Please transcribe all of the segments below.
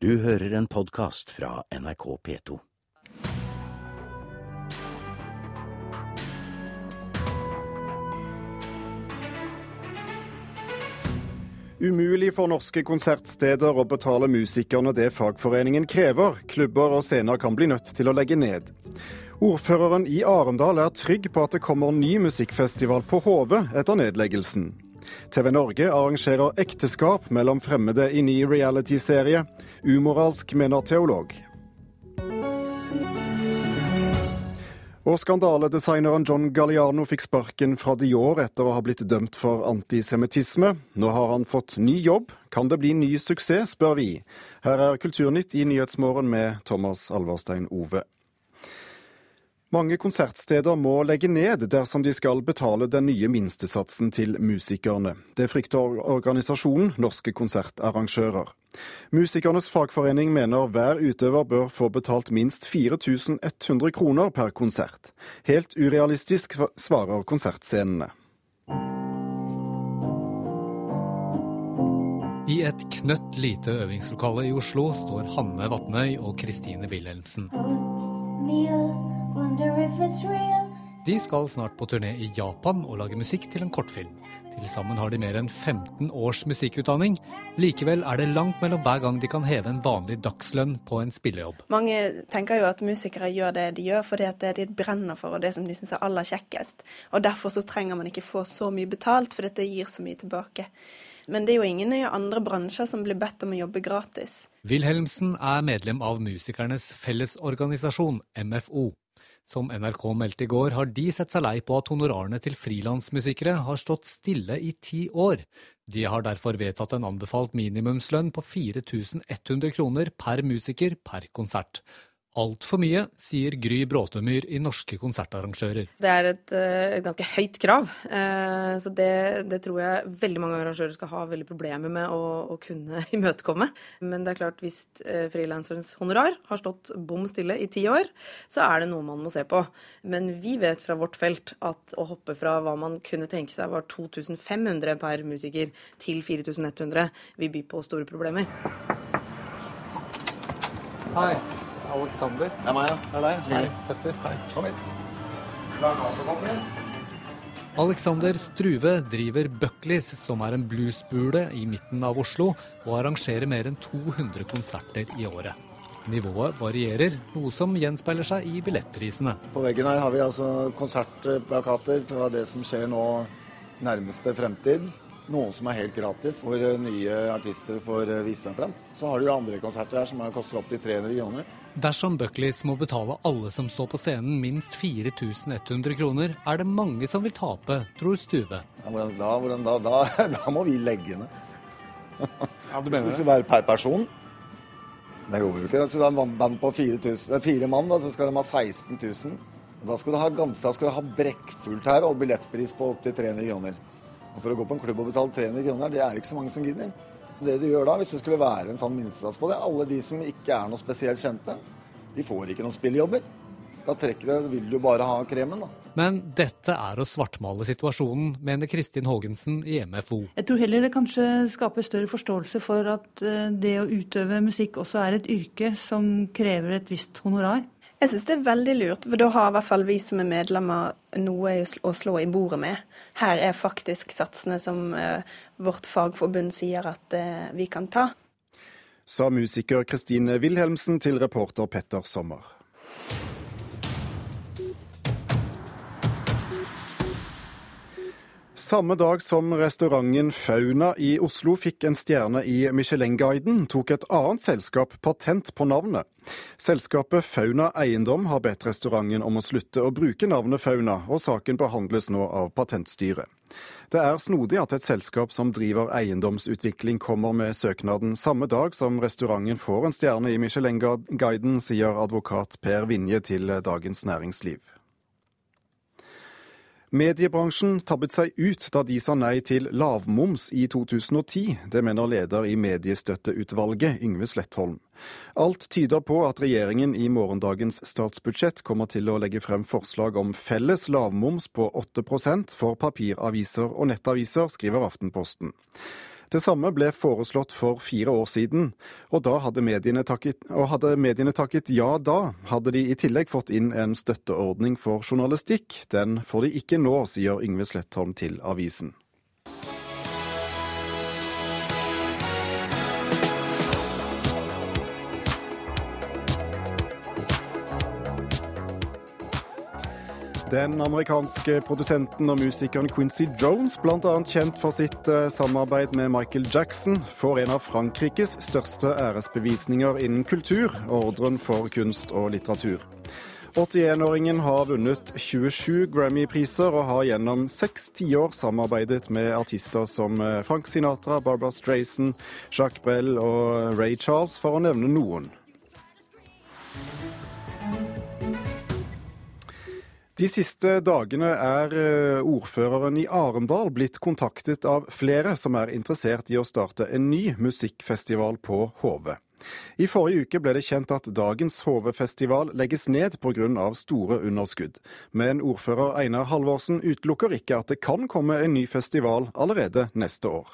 Du hører en podkast fra NRK P2. Umulig for norske konsertsteder å betale musikerne det fagforeningen krever. Klubber og scener kan bli nødt til å legge ned. Ordføreren i Arendal er trygg på at det kommer ny musikkfestival på Hove etter nedleggelsen. TV Norge arrangerer ekteskap mellom fremmede i ny realityserie. Umoralsk, mener teolog. Og skandaledesigneren John Galliano fikk sparken fra Dior etter å ha blitt dømt for antisemittisme. Nå har han fått ny jobb. Kan det bli ny suksess, spør vi. Her er Kulturnytt i Nyhetsmorgen med Thomas Alverstein Ove. Mange konsertsteder må legge ned dersom de skal betale den nye minstesatsen til musikerne. Det frykter organisasjonen Norske konsertarrangører. Musikernes fagforening mener hver utøver bør få betalt minst 4100 kroner per konsert. Helt urealistisk, svarer konsertscenene. I et knøtt lite øvingslokale i Oslo står Hanne Vatnøy og Kristine Wilhelmsen. De skal snart på turné i Japan og lage musikk til en kortfilm. Til sammen har de mer enn 15 års musikkutdanning. Likevel er det langt mellom hver gang de kan heve en vanlig dagslønn på en spillejobb. Mange tenker jo at musikere gjør det de gjør fordi det er det de brenner for og det som de syns er aller kjekkest. Og derfor så trenger man ikke få så mye betalt, for dette gir så mye tilbake. Men det er jo ingen i andre bransjer som blir bedt om å jobbe gratis. Wilhelmsen er medlem av Musikernes Fellesorganisasjon, MFO. Som NRK meldte i går, har de sett seg lei på at honorarene til frilansmusikere har stått stille i ti år. De har derfor vedtatt en anbefalt minimumslønn på 4100 kroner per musiker per konsert altfor mye, sier Gry Bråtemyr i Norske konsertarrangører. Det er et, eh, et ganske høyt krav, eh, så det, det, tror jeg veldig mange arrangører skal ha veldig problemer med å, å kunne imøtekomme. Men det er klart, hvis eh, frilanserens honorar har stått bom stille i ti år, så er det noe man må se på. Men vi vet fra vårt felt at å hoppe fra hva man kunne tenke seg var 2500 per musiker, til 4100 vil by på store problemer. Hei. Alexander. Det er meg, ja. Det er deg. Hei, Petter. Hei. Kom inn. Alexander Struve driver Buckleys, som er en bluesbule i midten av Oslo, og arrangerer mer enn 200 konserter i året. Nivået varierer, noe som gjenspeiler seg i billettprisene. På veggen her har vi altså konsertplakater fra det som skjer nå nærmeste fremtid. Noen som er helt gratis, hvor nye artister får vise seg frem. Så har du andre konserter her som koster opptil 300 kroner. Dersom Buckleys må betale alle som står på scenen minst 4100 kroner, er det mange som vil tape, tror Stuve. Ja, hvordan da, hvordan da, da, da må vi legge ned. Ja, du mener det? Skal være per person? Det går jo ikke. Hvis du har en band på 4000, fire mann, da, så skal de ha 16 000. Da skal du ha, ganske, da skal du ha brekkfullt her og billettpris på opptil 300 kroner. Og For å gå på en klubb og betale 300 kroner, det er ikke så mange som gidder. Det du gjør da, hvis det skulle være en sånn minstesats på det, alle de som ikke er noe spesielt kjente, de får ikke noen spilljobber. Da trekker det, vil du bare ha kremen, da. Men dette er å svartmale situasjonen, mener Kristin Haagensen i MFO. Jeg tror heller det kanskje skaper større forståelse for at eh, det å utøve musikk også er et yrke som krever et visst honorar. Jeg syns det er veldig lurt, for da har i hvert fall vi som er medlemmer noe å slå i bordet med. Her er faktisk satsene som uh, vårt fagforbund sier at uh, vi kan ta. Sa musiker Kristine Wilhelmsen til reporter Petter Sommer. Samme dag som restauranten Fauna i Oslo fikk en stjerne i Michelin-guiden, tok et annet selskap patent på navnet. Selskapet Fauna Eiendom har bedt restauranten om å slutte å bruke navnet Fauna, og saken behandles nå av Patentstyret. Det er snodig at et selskap som driver eiendomsutvikling kommer med søknaden samme dag som restauranten får en stjerne i Michelin-guiden, sier advokat Per Vinje til Dagens Næringsliv. Mediebransjen tabbet seg ut da de sa nei til lavmoms i 2010. Det mener leder i Mediestøtteutvalget, Yngve Slettholm. Alt tyder på at regjeringen i morgendagens statsbudsjett kommer til å legge frem forslag om felles lavmoms på 8% for papiraviser og nettaviser, skriver Aftenposten. Det samme ble foreslått for fire år siden, og, da hadde takket, og hadde mediene takket ja da, hadde de i tillegg fått inn en støtteordning for journalistikk. Den får de ikke nå, sier Yngve Slettholm til avisen. Den amerikanske produsenten og musikeren Quincy Jones, bl.a. kjent for sitt eh, samarbeid med Michael Jackson, får en av Frankrikes største æresbevisninger innen kultur, ordren for kunst og litteratur. 81-åringen har vunnet 27 Grammy-priser og har gjennom seks tiår samarbeidet med artister som eh, Frank Sinatra, Barbara Strayson, Jacques Brel og Ray Charles, for å nevne noen. De siste dagene er eh, ordføreren i Arendal blitt kontaktet av flere som er interessert i å starte en ny musikkfestival på Hove. I forrige uke ble det kjent at dagens Hovefestival legges ned pga. store underskudd. Men ordfører Einar Halvorsen utelukker ikke at det kan komme en ny festival allerede neste år.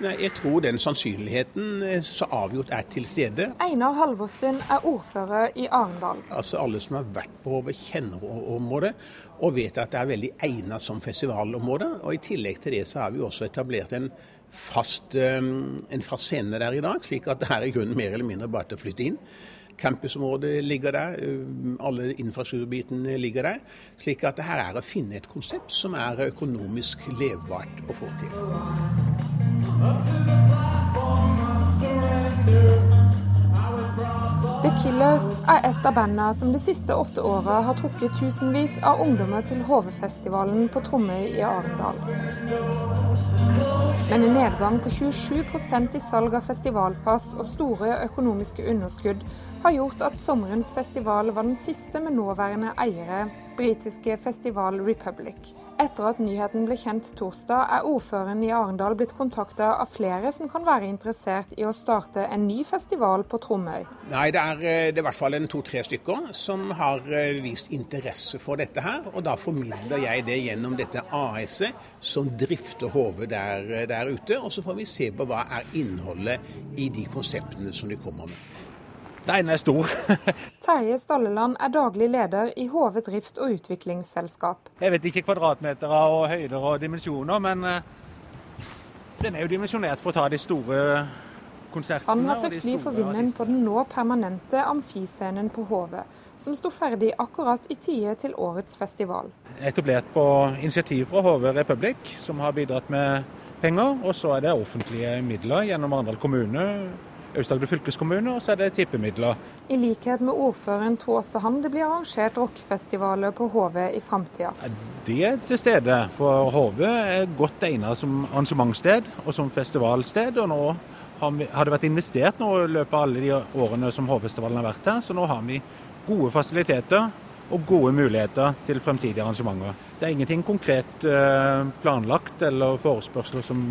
Nei, Jeg tror den sannsynligheten eh, så avgjort er til stede. Einar Halvorsen er ordfører i Arendal. Altså Alle som har vært på Hove, kjenner området og vet at det er veldig egnet som festivalområde. Og I tillegg til det så har vi også etablert en fast, eh, en fast scene der i dag, slik at det er i grunnen mer eller mindre bare til å flytte inn. Campusområdet ligger der, eh, alle infrastrukturbitene ligger der. Slik at det her er å finne et konsept som er økonomisk levbart å få til. The Killers er et av bandene som de siste åtte åra har trukket tusenvis av ungdommer til HV-festivalen på Tromøy i Arendal. Men en nedgang på 27% i salg av festivalpass og store økonomiske underskudd har gjort at sommerens festival var den siste med nåværende eiere, britiske Festival Republic. Etter at nyheten ble kjent torsdag, er ordføreren i Arendal blitt kontakta av flere som kan være interessert i å starte en ny festival på Tromøy. Nei, det er, eh, det er i hvert fall en to-tre stykker som har eh, vist interesse for dette her. Og da formidler jeg det gjennom dette AS-et som drifter HV der, eh, der ute. Og så får vi se på hva er innholdet i de konseptene som de kommer med. Den er stor. Terje Stalleland er daglig leder i HV drift og utviklingsselskap. Jeg vet ikke kvadratmeter og høyder og dimensjoner, men eh, den er jo dimensjonert for å ta de store konsertene. Han har søkt ly for vinden på den nå permanente amfiscenen på HV, som sto ferdig akkurat i tide til årets festival. Etablert på initiativ fra HV Republic, som har bidratt med penger. Og så er det offentlige midler gjennom Arendal kommune Aust-Agder fylkeskommune, og så er det tippemidler. I likhet med ordføreren han det blir arrangert rockefestivaler på HV i framtida. Det er til stede, for HV er godt egnet som arrangementssted og som festivalsted. og nå har det vært investert nå i løpet av alle de årene som Hovfestivalen har vært her, så nå har vi gode fasiliteter og gode muligheter til fremtidige arrangementer. Det er ingenting konkret eh, planlagt eller forespørsler som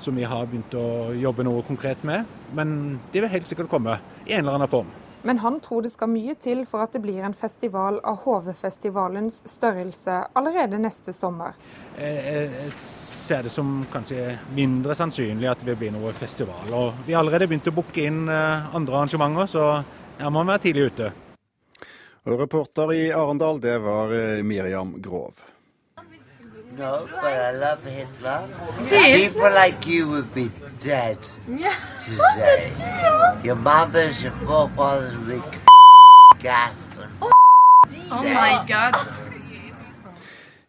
som vi har begynt å jobbe noe konkret med. Men de vil helt sikkert komme i en eller annen form. Men han tror det skal mye til for at det blir en festival av HV-festivalens størrelse allerede neste sommer. Jeg ser det som kanskje mindre sannsynlig at det vil bli noe festival. Og vi har allerede begynt å booke inn eh, andre arrangementer, så her må vi være tidlig ute. Og reporter i Arendal, det var eh, Miriam Grov. No, but I love Hitler. See? People like you would be dead today. Your mothers, your forefathers would be gassed. Oh my god.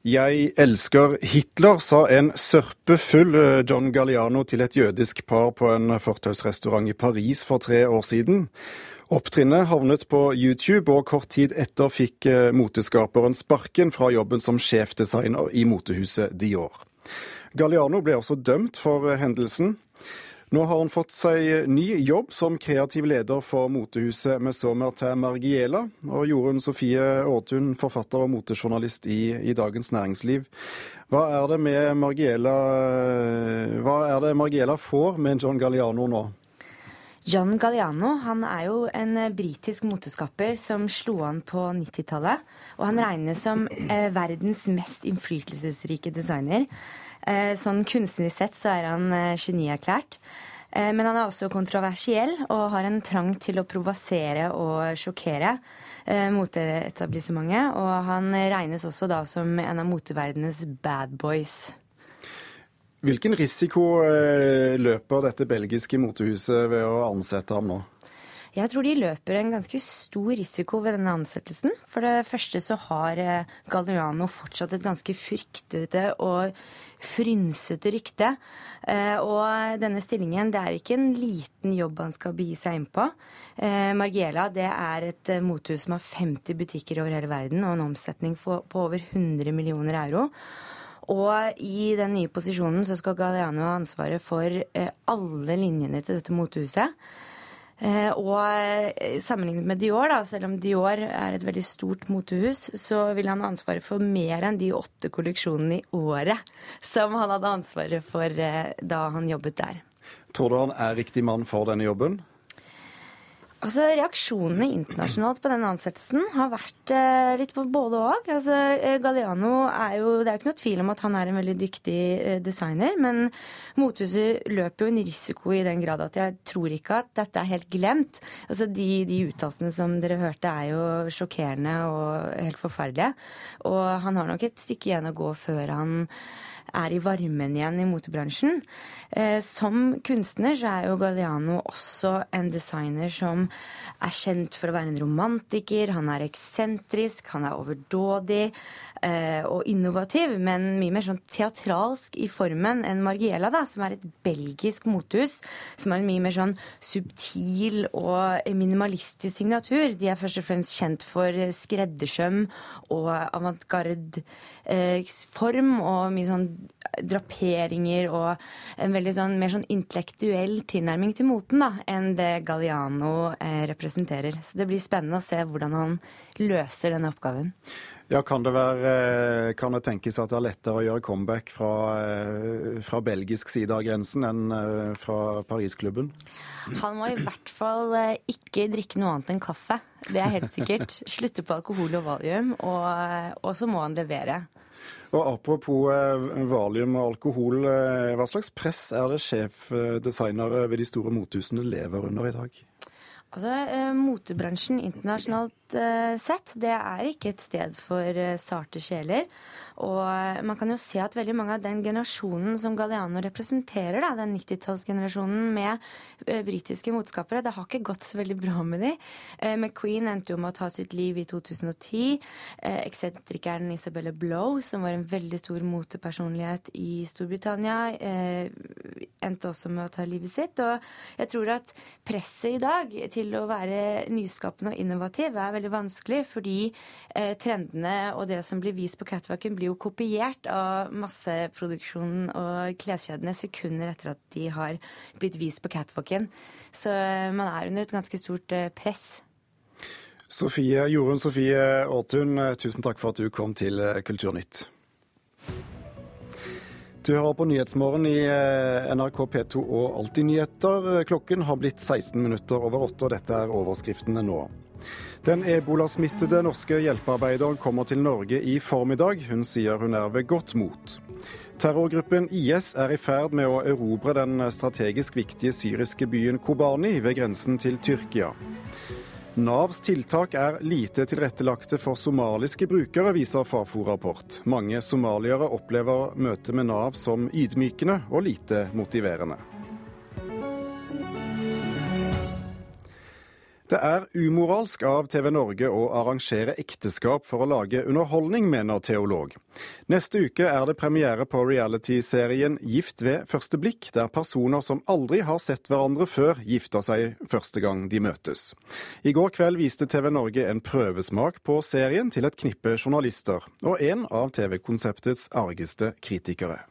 Jeg elsker Hitler, sa en sørpefull eh, John Galliano til et jødisk par på en fortausrestaurant i Paris for tre år siden. Opptrinnet havnet på YouTube, og kort tid etter fikk eh, moteskaperen sparken fra jobben som sjefdesigner i motehuset Dior. Galliano ble også dømt for eh, hendelsen. Nå har han fått seg ny jobb som kreativ leder for motehuset Maison Martin Margiela. Og Jorunn Sofie Aartun, forfatter og motejournalist i, i, Dagens Næringsliv. Hva er det Margiela, hva er det Margiela får med John Galliano nå? John Galliano han er jo en eh, britisk moteskaper som slo an på 90-tallet. Og han regnes som eh, verdens mest innflytelsesrike designer. Eh, sånn kunstnerisk sett så er han eh, genierklært. Eh, men han er også kontroversiell og har en trang til å provosere og sjokkere eh, moteetablissementet. Og han regnes også da som en av moteverdenens bad boys. Hvilken risiko eh, løper dette belgiske motehuset ved å ansette ham nå? Jeg tror de løper en ganske stor risiko ved denne ansettelsen. For det første så har eh, Galliano fortsatt et ganske fryktete og frynsete rykte. Eh, og denne stillingen, det er ikke en liten jobb han skal begi seg inn på. Margiela det er et motehus som har 50 butikker over hele verden og en omsetning på over 100 millioner euro. Og i den nye posisjonen så skal Galeano ha ansvaret for eh, alle linjene til dette motehuset. Eh, og eh, sammenlignet med Dior, da, selv om Dior er et veldig stort motehus, så vil han ha ansvaret for mer enn de åtte kolleksjonene i året som han hadde ansvaret for da han jobbet der. Tror du han er riktig mann for denne jobben? Altså, Reaksjonene internasjonalt på denne ansettelsen har vært eh, litt på både og. Altså, Galeano Galliano er jo, Det er jo ikke noe tvil om at han er en veldig dyktig eh, designer, men mothuset løper jo en risiko i den grad at jeg tror ikke at dette er helt glemt. Altså, De, de uttalelsene som dere hørte er jo sjokkerende og helt forferdelige. Og han har nok et stykke igjen å gå før han er i varmen igjen i motebransjen. Eh, som kunstner så er jo Galliano også en designer som er kjent for å være en romantiker. Han er eksentrisk, han er overdådig eh, og innovativ, men mye mer sånn teatralsk i formen enn Margiela, da, som er et belgisk mothus, som har en mye mer sånn subtil og minimalistisk signatur. De er først og fremst kjent for skreddersøm og avantgarde form og mye sånn draperinger og en veldig sånn mer sånn intellektuell tilnærming til moten da, enn det Galliano eh, representerer. Så det blir spennende å se hvordan han løser denne oppgaven. Ja, kan det, være, eh, kan det tenkes at det er lettere å gjøre comeback fra, eh, fra belgisk side av grensen enn eh, fra Parisklubben? Han må i hvert fall ikke drikke noe annet enn kaffe. Det er helt sikkert. Slutte på alkohol og valium, og, og så må han levere. Og Apropos valium og alkohol, hva slags press er det sjefdesignere ved de store motehusene lever under i dag? Altså, eh, Motebransjen internasjonalt eh, sett, det er ikke et sted for eh, sarte sjeler. Og eh, man kan jo se at veldig mange av den generasjonen som Galliano representerer, da, den 90-tallsgenerasjonen med uh, britiske motskapere, det har ikke gått så veldig bra med de. Uh, McQueen endte jo med å ta sitt liv i 2010. Uh, Eksentrikeren Isabella Blow, som var en veldig stor motepersonlighet i Storbritannia, endte også med å ta livet sitt. Og jeg tror at presset i dag til å være nyskapende og innovativ er veldig vanskelig, fordi trendene og det som blir vist på catwalken, blir blir jo kopiert av masseproduksjonen og kleskjedene sekunder etter at de har blitt vist på catwalken. Så eh, man er under et ganske stort eh, press. Sofie, Jorunn Sofie Aartun, eh, tusen takk for at du kom til Kulturnytt. Du hører på Nyhetsmorgen i NRK P2 og Alltid nyheter. Klokken har blitt 16 minutter over åtte, og dette er overskriftene nå. Den ebolasmittede norske hjelpearbeideren kommer til Norge i formiddag. Hun sier hun er ved godt mot. Terrorgruppen IS er i ferd med å erobre den strategisk viktige syriske byen Kobani ved grensen til Tyrkia. Navs tiltak er lite tilrettelagte for somaliske brukere, viser Fafo-rapport. Mange somaliere opplever møtet med Nav som ydmykende og lite motiverende. Det er umoralsk av TV Norge å arrangere ekteskap for å lage underholdning, mener teolog. Neste uke er det premiere på reality-serien Gift ved første blikk, der personer som aldri har sett hverandre før, gifter seg første gang de møtes. I går kveld viste TV Norge en prøvesmak på serien til et knippe journalister, og en av TV-konseptets argeste kritikere.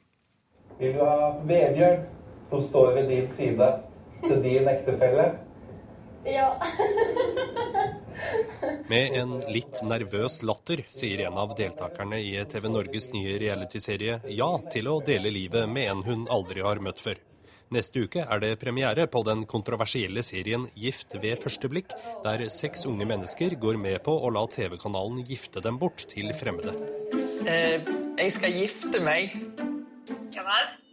Vil du ha Vebjørn, som står ved din side, til din ektefelle? Ja. Med en litt nervøs latter sier en av deltakerne i TV Norges nye realityserie ja til å dele livet med en hun aldri har møtt før. Neste uke er det premiere på den kontroversielle serien Gift ved første blikk, der seks unge mennesker går med på å la TV-kanalen gifte dem bort til fremmede. Eh, jeg skal gifte meg. Ja vel?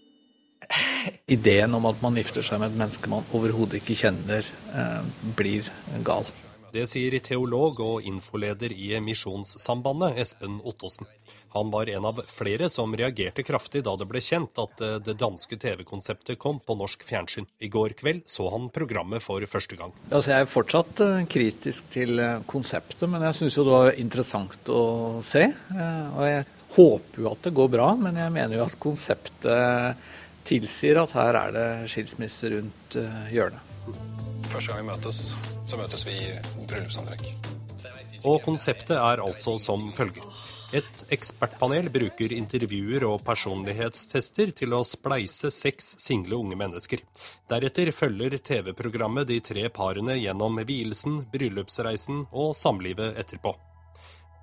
Ideen om at man gifter seg med et menneske man overhodet ikke kjenner, eh, blir gal. Det sier teolog og infoleder i Misjonssambandet, Espen Ottosen. Han var en av flere som reagerte kraftig da det ble kjent at eh, det danske TV-konseptet kom på norsk fjernsyn. I går kveld så han programmet for første gang. Altså, jeg er fortsatt uh, kritisk til konseptet, men jeg syns jo det var interessant å se. Og jeg håper jo at det går bra, men jeg mener jo at konseptet tilsier at her er det skilsmisse rundt hjørnet. Første gang vi møtes, så møtes vi i bryllupsantrekk. Og konseptet er altså som følger. Et ekspertpanel bruker intervjuer og personlighetstester til å spleise seks single unge mennesker. Deretter følger TV-programmet de tre parene gjennom vielsen, bryllupsreisen og samlivet etterpå.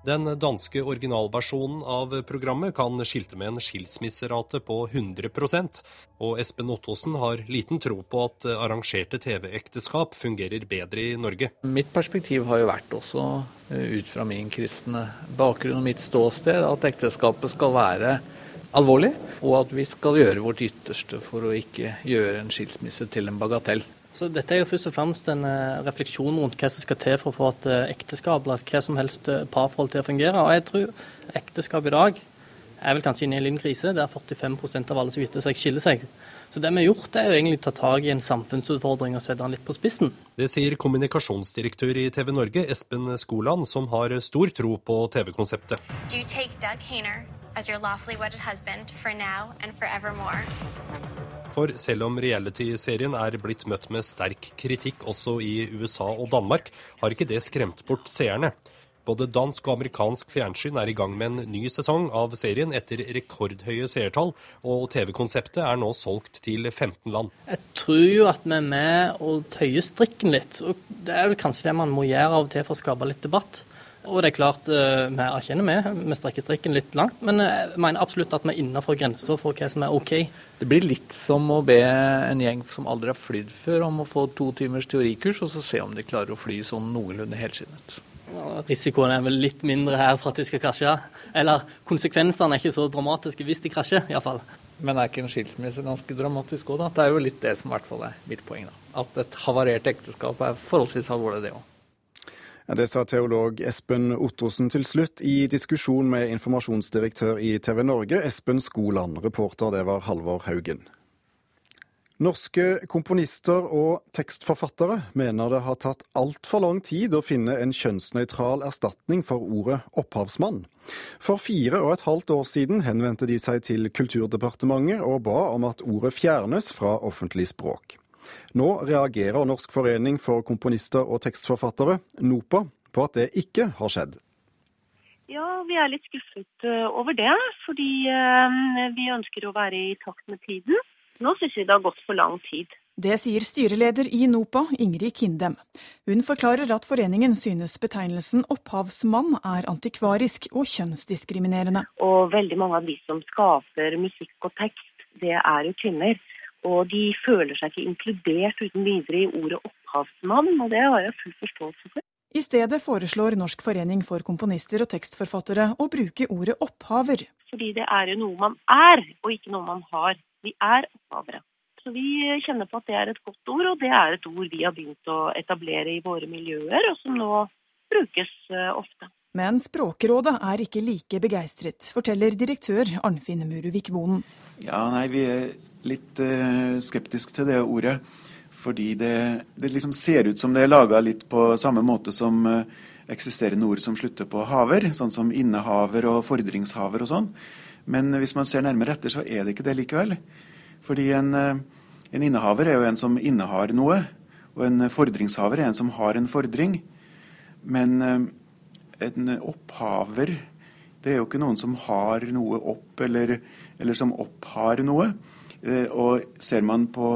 Den danske originalversjonen av programmet kan skilte med en skilsmisserate på 100% og Espen Ottosen har liten tro på at arrangerte TV-ekteskap fungerer bedre i Norge. Mitt perspektiv har jo vært også, eh, ut fra min kristne bakgrunn og mitt ståsted, at ekteskapet skal være alvorlig, og at vi skal gjøre vårt ytterste for å ikke gjøre en skilsmisse til en bagatell. Så Dette er jo først og fremst en uh, refleksjon rundt hva som skal til for å få et uh, ekteskap eller hva som helst uh, parforhold til å fungere. Og jeg tror ekteskap i dag er vel kanskje inne i en liten krise, der 45% av alle som gifter seg, skiller seg. Så det vi har gjort, er jo egentlig å ta tak i en samfunnsutfordring og sette den litt på spissen. Det sier kommunikasjonsdirektør i TV Norge, Espen Skoland, som har stor tro på TV-konseptet. Do you take Doug Hainer as your lawfully wedded husband for now and forevermore? For selv om reality-serien er blitt møtt med sterk kritikk også i USA og Danmark, har ikke det skremt bort seerne. Både dansk og amerikansk fjernsyn er i gang med en ny sesong av serien etter rekordhøye seertall, og TV-konseptet er nå solgt til 15 land. Jeg tror jo at vi er med og tøyer strikken litt. og Det er vel kanskje det man må gjøre av og til for å skape litt debatt. Og det er klart, eh, vi erkjenner vi, vi strekker strikken litt langt, men eh, jeg mener absolutt at vi er innenfor grenser for hva som er OK. Det blir litt som å be en gjeng som aldri har flydd før, om å få to timers teorikurs, og så se om de klarer å fly sånn noenlunde helskinnet. Ja, risikoen er vel litt mindre her for at de skal krasje. Eller konsekvensene er ikke så dramatiske hvis de krasjer, iallfall. Men er ikke en skilsmisse ganske dramatisk òg, da? Det er jo litt det som i hvert fall er mitt poeng. da. At et havarert ekteskap er forholdsvis alvorlig, det òg. Det sa teolog Espen Ottosen til slutt i diskusjon med informasjonsdirektør i TV Norge, Espen Skoland. Reporter det var Halvor Haugen. Norske komponister og tekstforfattere mener det har tatt altfor lang tid å finne en kjønnsnøytral erstatning for ordet opphavsmann. For fire og et halvt år siden henvendte de seg til Kulturdepartementet og ba om at ordet fjernes fra offentlig språk. Nå reagerer Norsk forening for komponister og tekstforfattere, NOPA, på at det ikke har skjedd. Ja, vi er litt skuffet eh, over det, fordi eh, vi ønsker å være i takt med tiden. Nå syns vi det har gått for lang tid. Det sier styreleder i NOPA, Ingrid Kindem. Hun forklarer at foreningen synes betegnelsen opphavsmann er antikvarisk og kjønnsdiskriminerende. Og veldig mange av de som skaper musikk og tekst, det er jo kvinner. Og de føler seg ikke inkludert uten videre i ordet opphavsmann, og det har jeg full forståelse for. I stedet foreslår Norsk forening for komponister og tekstforfattere å bruke ordet opphaver. Fordi det er jo noe man er, og ikke noe man har. Vi er opphavere. Så vi kjenner på at det er et godt ord, og det er et ord vi har begynt å etablere i våre miljøer, og som nå brukes eh, ofte. Men Språkrådet er ikke like begeistret, forteller direktør Arnfinn Muruvik Vonen. Ja, nei, vi er litt uh, skeptisk til det ordet. Fordi det, det liksom ser ut som det er laga litt på samme måte som uh, eksisterende ord som slutter på haver, sånn som innehaver og fordringshaver og sånn. Men hvis man ser nærmere etter, så er det ikke det likevel. Fordi en, uh, en innehaver er jo en som innehar noe, og en fordringshaver er en som har en fordring. Men en opphaver det er jo ikke noen som har noe opp, eller, eller som opphar noe. Eh, og ser man på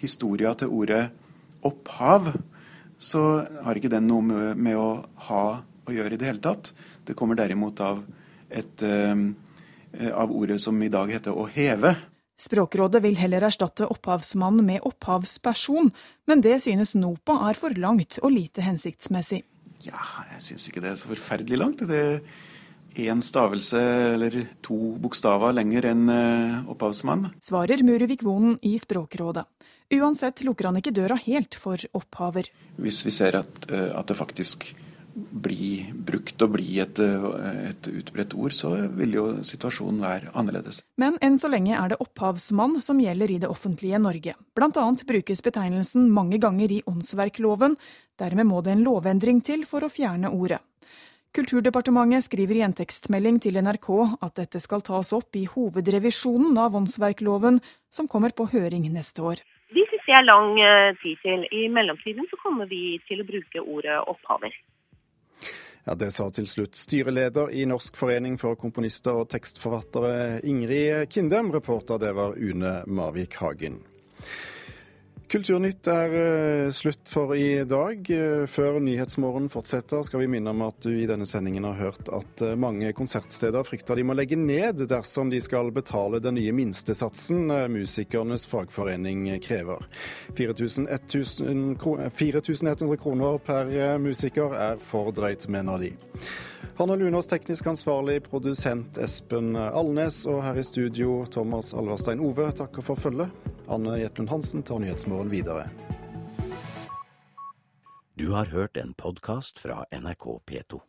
historia til ordet opphav, så har ikke den noe med, å ha å gjøre i det hele tatt. Det kommer derimot av, et, uh, av ordet som i dag heter å heve. Språkrådet vil heller erstatte opphavsmann med opphavsperson, men det synes NOPA er for langt og lite hensiktsmessig. Ja, jeg synes ikke det er så forferdelig langt. Det én stavelse eller to bokstaver lenger enn eh, opphavsmann. Svarer Muruvik Vonen i Språkrådet. Uansett lukker han ikke døra helt for opphaver. Hvis vi ser at, eh, at det faktisk blir brukt og blir et, eh, et utbredt ord, så vil jo situasjonen være annerledes. Men enn så lenge er det opphavsmann som gjelder i det offentlige Norge. Annet brukes betegnelsen mange ganger i åndsverkloven. Dermed må det en lovendring til for å fjerne ordet. Kulturdepartementet skriver i en tekstmelding til NRK at dette skal tas opp i hovedrevisjonen av åndsverkloven, som kommer på høring neste år. Vi syns det er lang eh, tid til. I mellomtiden så kommer vi til å bruke ordet opphaver. Ja, Det sa til slutt styreleder i Norsk forening for komponister og tekstforfattere Ingrid Kindem. Reporter det var Une Marvik Hagen. Kulturnytt er uh, slutt for i dag. Uh, før Nyhetsmorgen fortsetter, skal vi minne om at du i denne sendingen har hørt at uh, mange konsertsteder frykter de må legge ned dersom de skal betale den nye minstesatsen musikernes fagforening krever. 4100 kroner per musiker er for drøyt, mener de. Hanne Lunås, teknisk ansvarlig, produsent Espen Alnes, og her i studio Thomas Alverstein Ove takker for følget. Anne Jetlund Hansen tar Nyhetsmorgen videre. Du har hørt en podkast fra NRK P2.